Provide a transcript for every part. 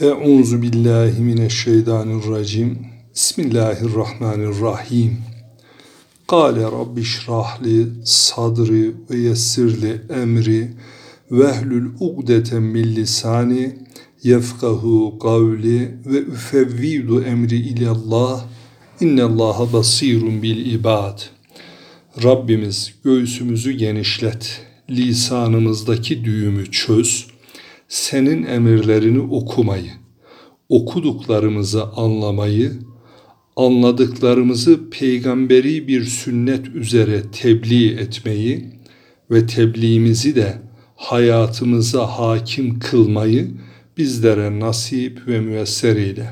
Euzu billahi mineşşeytanirracim. Bismillahirrahmanirrahim. Kale rabbi şrahli sadri ve yessirli emri vehlül ugdeten min lisani yefkahu kavli ve üfevvidu emri ilallah innallaha basirun bil ibad. Rabbimiz göğsümüzü genişlet, lisanımızdaki düğümü çöz, senin emirlerini okumayı, okuduklarımızı anlamayı, anladıklarımızı peygamberi bir sünnet üzere tebliğ etmeyi ve tebliğimizi de hayatımıza hakim kılmayı bizlere nasip ve müesser eyle.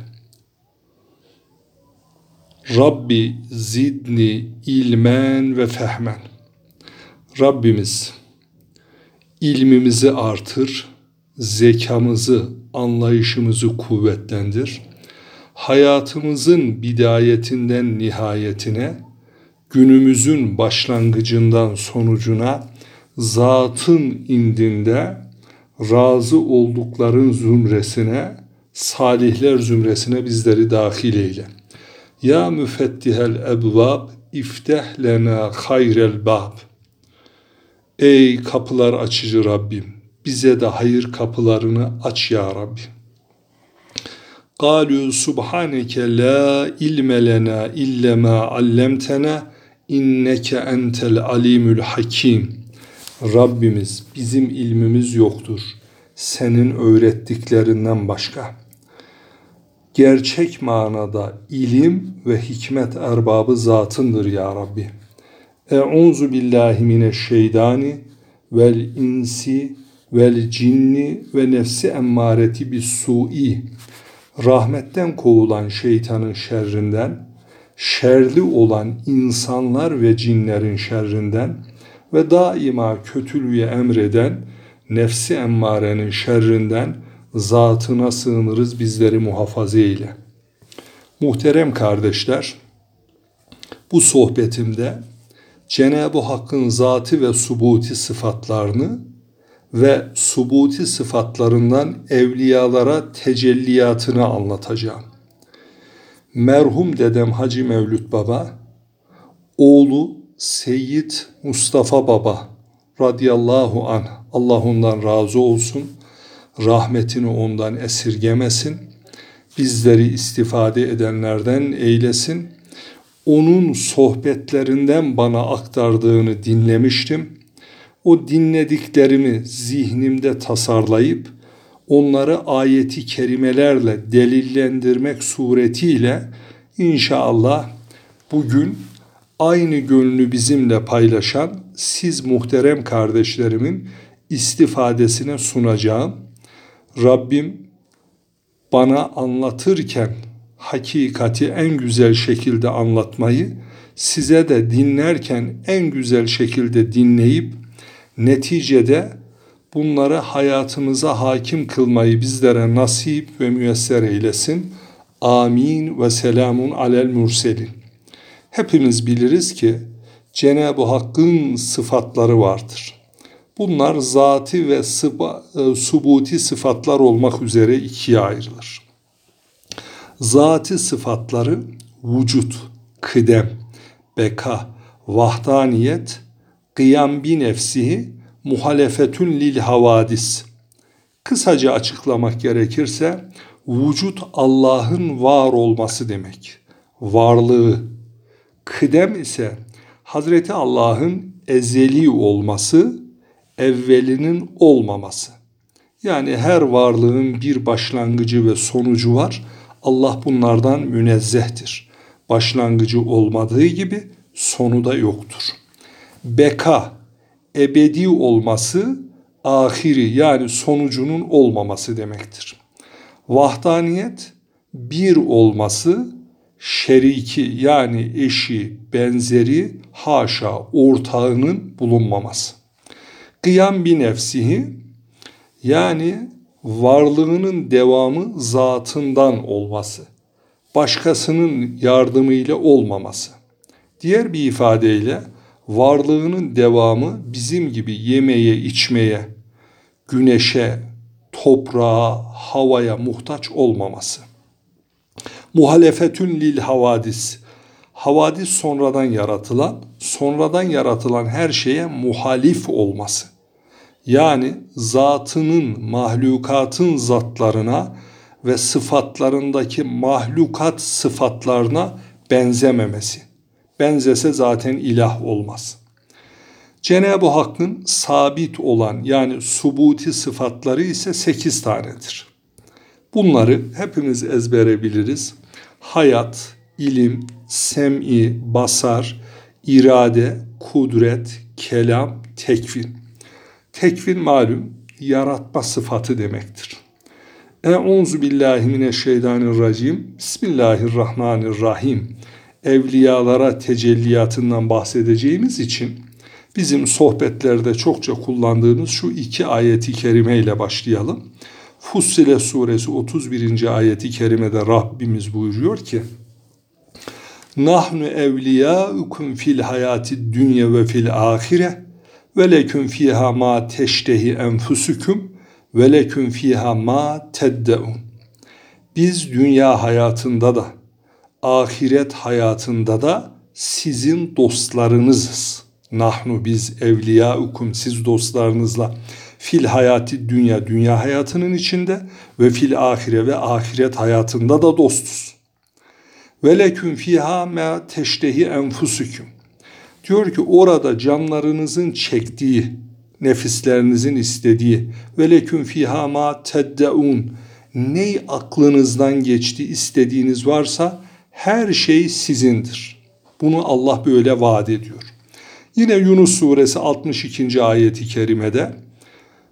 Rabbi zidni ilmen ve fehmen. Rabbimiz ilmimizi artır, zekamızı, anlayışımızı kuvvetlendir. Hayatımızın bidayetinden nihayetine, günümüzün başlangıcından sonucuna, zatın indinde razı oldukların zümresine, salihler zümresine bizleri dahil eyle. Ya müfettihel ebvab, ifteh lena hayrel bab. Ey kapılar açıcı Rabbim, bize de hayır kapılarını aç ya Rabbi. قالوا سبحانك لا علم لنا إلا ما علمتنا inneke entel alimül hakim. Rabbimiz bizim ilmimiz yoktur. Senin öğrettiklerinden başka. Gerçek manada ilim ve hikmet erbabı zatındır ya Rabbi. Euzu billahi mineşşeytani vel insi vel cinni ve nefsi emmareti bis su'i rahmetten kovulan şeytanın şerrinden, şerli olan insanlar ve cinlerin şerrinden ve daima kötülüğü emreden nefsi emmarenin şerrinden zatına sığınırız bizleri muhafaza eyle. Muhterem kardeşler, bu sohbetimde Cenab-ı Hakk'ın zatı ve subuti sıfatlarını ve subuti sıfatlarından evliyalara tecelliyatını anlatacağım. Merhum dedem Hacı Mevlüt Baba, oğlu Seyyid Mustafa Baba radıyallahu anh, Allah ondan razı olsun, rahmetini ondan esirgemesin, bizleri istifade edenlerden eylesin. Onun sohbetlerinden bana aktardığını dinlemiştim o dinlediklerimi zihnimde tasarlayıp onları ayeti kerimelerle delillendirmek suretiyle inşallah bugün aynı gönlü bizimle paylaşan siz muhterem kardeşlerimin istifadesine sunacağım. Rabbim bana anlatırken hakikati en güzel şekilde anlatmayı, size de dinlerken en güzel şekilde dinleyip Neticede bunları hayatımıza hakim kılmayı bizlere nasip ve müyesser eylesin. Amin ve selamun alel murselin. Hepimiz biliriz ki Cenab-ı Hakk'ın sıfatları vardır. Bunlar zati ve sıba, e, subuti sıfatlar olmak üzere ikiye ayrılır. Zati sıfatları vücut, kıdem, beka, vahdaniyet, kıyam bi nefsihi muhalefetün lil havadis. Kısaca açıklamak gerekirse vücut Allah'ın var olması demek. Varlığı. Kıdem ise Hazreti Allah'ın ezeli olması, evvelinin olmaması. Yani her varlığın bir başlangıcı ve sonucu var. Allah bunlardan münezzehtir. Başlangıcı olmadığı gibi sonu da yoktur beka, ebedi olması, ahiri yani sonucunun olmaması demektir. Vahdaniyet, bir olması, şeriki yani eşi, benzeri, haşa, ortağının bulunmaması. Kıyam bir nefsihi yani varlığının devamı zatından olması. Başkasının yardımıyla olmaması. Diğer bir ifadeyle varlığının devamı bizim gibi yemeye, içmeye, güneşe, toprağa, havaya muhtaç olmaması. Muhalefetün lil havadis. Havadis sonradan yaratılan, sonradan yaratılan her şeye muhalif olması. Yani zatının, mahlukatın zatlarına ve sıfatlarındaki mahlukat sıfatlarına benzememesi. Benzese zaten ilah olmaz. Cenab-ı Hakk'ın sabit olan yani subuti sıfatları ise sekiz tanedir. Bunları hepimiz ezbere biliriz. Hayat, ilim, sem'i, basar, irade, kudret, kelam, tekvin. Tekvin malum yaratma sıfatı demektir. Euzu billahi mineşşeytanirracim. Bismillahirrahmanirrahim. Evliyalara tecelliyatından bahsedeceğimiz için bizim sohbetlerde çokça kullandığımız şu iki ayeti kerime ile başlayalım. Fussile suresi 31. ayeti kerimede Rabbimiz buyuruyor ki Nahnu evliyaukum fil hayati dünya ve fil ahire ve leküm fiha ma teştehi enfusukum ve leküm fiha ma teddeun. Biz dünya hayatında da ahiret hayatında da sizin dostlarınızız. Nahnu biz evliyaukum siz dostlarınızla fil hayati dünya dünya hayatının içinde ve fil ahire ve ahiret hayatında da dostuz. Ve leküm fiha ma teştehi enfusukum. Diyor ki orada canlarınızın çektiği, nefislerinizin istediği ve leküm fiha ma teddeun. Ney aklınızdan geçti istediğiniz varsa her şey sizindir. Bunu Allah böyle vaat ediyor. Yine Yunus suresi 62. ayeti kerimede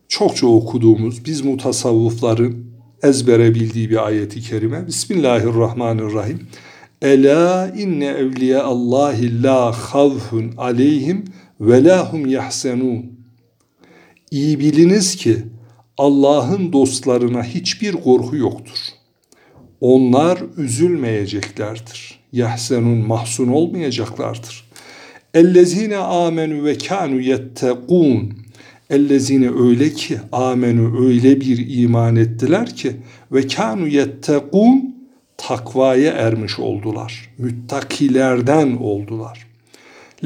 çokça okuduğumuz biz mutasavvıfların ezbere bildiği bir ayeti kerime. Bismillahirrahmanirrahim. Ela inne evliya Allahi la havfun aleyhim ve la hum yahsenun. İyi biliniz ki Allah'ın dostlarına hiçbir korku yoktur. Onlar üzülmeyeceklerdir. Yahsenun mahzun olmayacaklardır. Ellezine amenu ve kanu yettekun. Ellezine öyle ki amenu öyle bir iman ettiler ki ve kanu yettekun takvaya ermiş oldular. Müttakilerden oldular.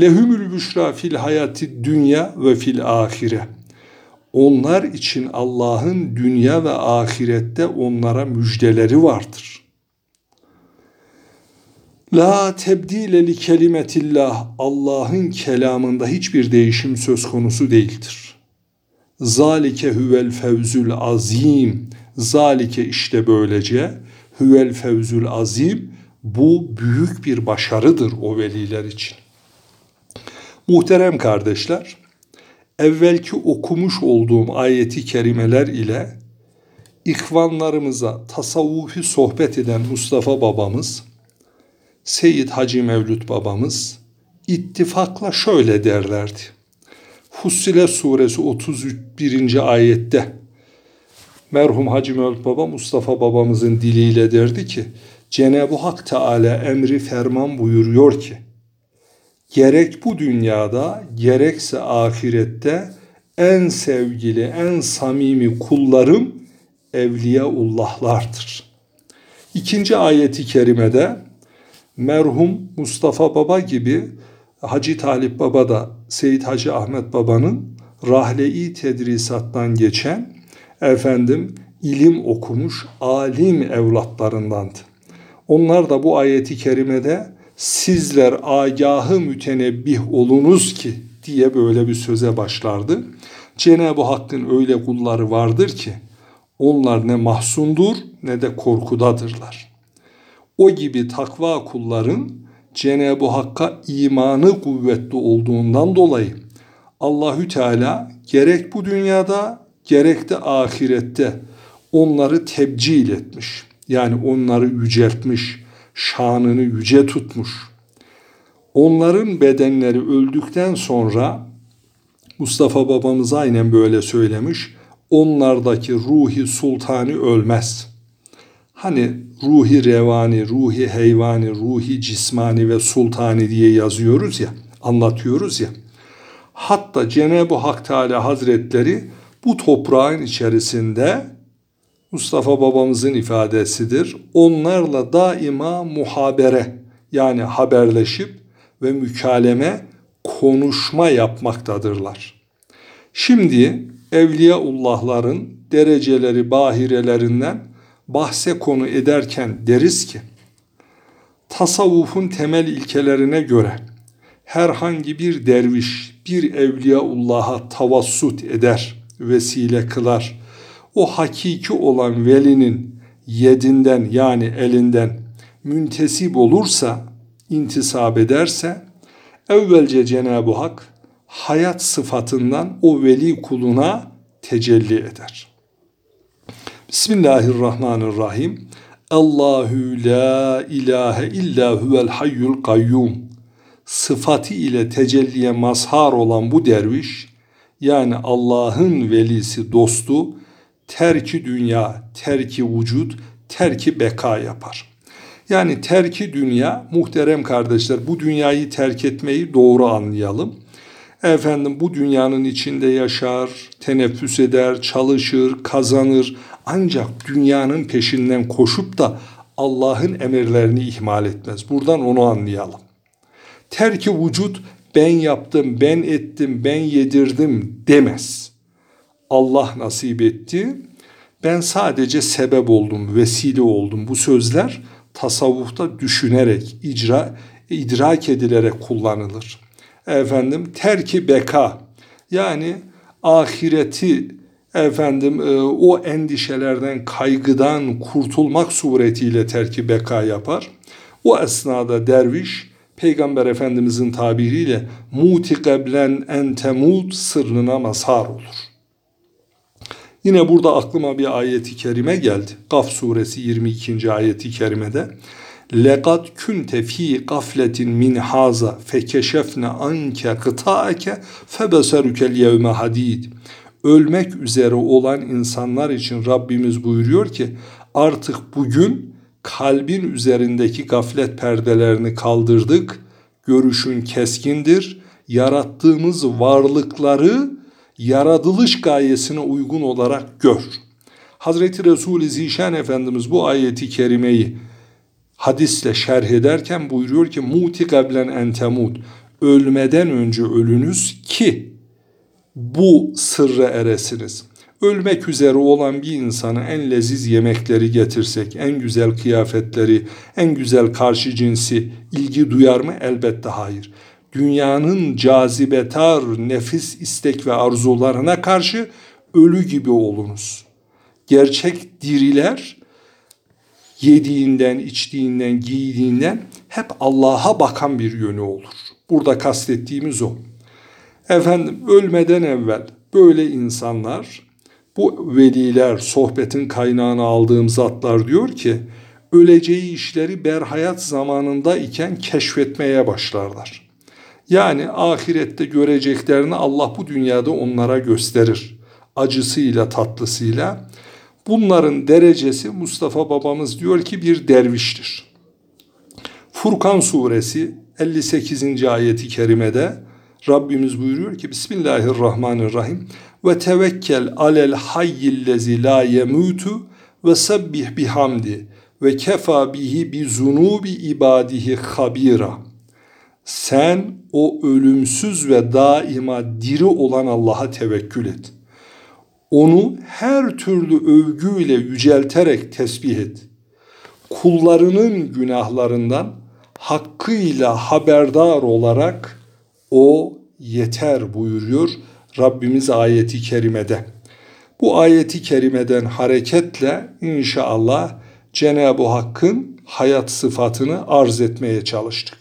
Lehumül büşra fil hayati dünya ve fil ahire. Onlar için Allah'ın dünya ve ahirette onlara müjdeleri vardır. La tebdile li kelimetillah Allah'ın kelamında hiçbir değişim söz konusu değildir. Zalike huvel fevzül azim. Zalike işte böylece huvel fevzül azim bu büyük bir başarıdır o veliler için. Muhterem kardeşler, evvelki okumuş olduğum ayeti kerimeler ile ikvanlarımıza tasavvufi sohbet eden Mustafa babamız, Seyyid Hacı Mevlüt babamız ittifakla şöyle derlerdi. Fussile suresi 31. ayette merhum Hacı Mevlüt Baba Mustafa babamızın diliyle derdi ki Cenab-ı Hak Teala emri ferman buyuruyor ki gerek bu dünyada gerekse ahirette en sevgili, en samimi kullarım Evliyaullahlardır. İkinci ayeti kerimede merhum Mustafa Baba gibi Hacı Talip Baba da Seyit Hacı Ahmet Baba'nın rahle-i tedrisattan geçen efendim ilim okumuş alim evlatlarındandı. Onlar da bu ayeti kerimede sizler agahı mütenebbih olunuz ki diye böyle bir söze başlardı. Cenab-ı Hakk'ın öyle kulları vardır ki onlar ne mahsundur ne de korkudadırlar. O gibi takva kulların Cenab-ı Hakk'a imanı kuvvetli olduğundan dolayı Allahü Teala gerek bu dünyada gerek de ahirette onları tebcil etmiş. Yani onları yüceltmiş, şanını yüce tutmuş. Onların bedenleri öldükten sonra Mustafa babamız aynen böyle söylemiş. Onlardaki ruhi sultani ölmez. Hani ruhi revani, ruhi heyvani, ruhi cismani ve sultani diye yazıyoruz ya, anlatıyoruz ya. Hatta Cenab-ı Hak Teala Hazretleri bu toprağın içerisinde Mustafa babamızın ifadesidir. Onlarla daima muhabere yani haberleşip ve mükaleme konuşma yapmaktadırlar. Şimdi Evliyaullahların dereceleri bahirelerinden bahse konu ederken deriz ki tasavvufun temel ilkelerine göre herhangi bir derviş bir evliyaullah'a tavassut eder, vesile kılar. O hakiki olan velinin yedinden yani elinden müntesip olursa, intisap ederse evvelce Cenab-ı Hak hayat sıfatından o veli kuluna tecelli eder. Bismillahirrahmanirrahim. Allahu la ilahe illa huvel hayyul kayyum. Sıfatı ile tecelliye mazhar olan bu derviş, yani Allah'ın velisi, dostu, terki dünya, terki vücut, terki beka yapar. Yani terki dünya, muhterem kardeşler bu dünyayı terk etmeyi doğru anlayalım. Efendim bu dünyanın içinde yaşar, teneffüs eder, çalışır, kazanır. Ancak dünyanın peşinden koşup da Allah'ın emirlerini ihmal etmez. Buradan onu anlayalım. Terki vücut ben yaptım, ben ettim, ben yedirdim demez. Allah nasip etti. Ben sadece sebep oldum, vesile oldum. Bu sözler tasavvufta düşünerek, icra, idrak edilerek kullanılır efendim terki beka yani ahireti efendim e, o endişelerden kaygıdan kurtulmak suretiyle terki beka yapar. O esnada derviş Peygamber Efendimizin tabiriyle muti geblen en temut sırrına mazhar olur. Yine burada aklıma bir ayeti kerime geldi. Kaf suresi 22. ayeti kerimede. Lekat kunte fi gafletin min haza fekeşefne anke kıtaake febeserukel yevme hadid. Ölmek üzere olan insanlar için Rabbimiz buyuruyor ki artık bugün kalbin üzerindeki gaflet perdelerini kaldırdık. Görüşün keskindir. Yarattığımız varlıkları yaratılış gayesine uygun olarak gör. Hazreti Resul-i Zişan Efendimiz bu ayeti kerimeyi hadisle şerh ederken buyuruyor ki muti gablen entemut ölmeden önce ölünüz ki bu sırra eresiniz. Ölmek üzere olan bir insana en leziz yemekleri getirsek, en güzel kıyafetleri, en güzel karşı cinsi ilgi duyar mı? Elbette hayır. Dünyanın cazibetar nefis istek ve arzularına karşı ölü gibi olunuz. Gerçek diriler yediğinden, içtiğinden, giydiğinden hep Allah'a bakan bir yönü olur. Burada kastettiğimiz o. Efendim ölmeden evvel böyle insanlar bu veliler, sohbetin kaynağını aldığım zatlar diyor ki öleceği işleri berhayat zamanında iken keşfetmeye başlarlar. Yani ahirette göreceklerini Allah bu dünyada onlara gösterir. Acısıyla tatlısıyla Bunların derecesi Mustafa babamız diyor ki bir derviştir. Furkan suresi 58. ayeti kerimede Rabbimiz buyuruyor ki Bismillahirrahmanirrahim ve tevekkel alel hayyillezi la yemutu ve sebbih bihamdi ve kefa bihi bi zunubi ibadihi habira. Sen o ölümsüz ve daima diri olan Allah'a tevekkül et.'' onu her türlü övgüyle yücelterek tesbih et. Kullarının günahlarından hakkıyla haberdar olarak o yeter buyuruyor Rabbimiz ayeti kerimede. Bu ayeti kerimeden hareketle inşallah Cenab-ı Hakk'ın hayat sıfatını arz etmeye çalıştık.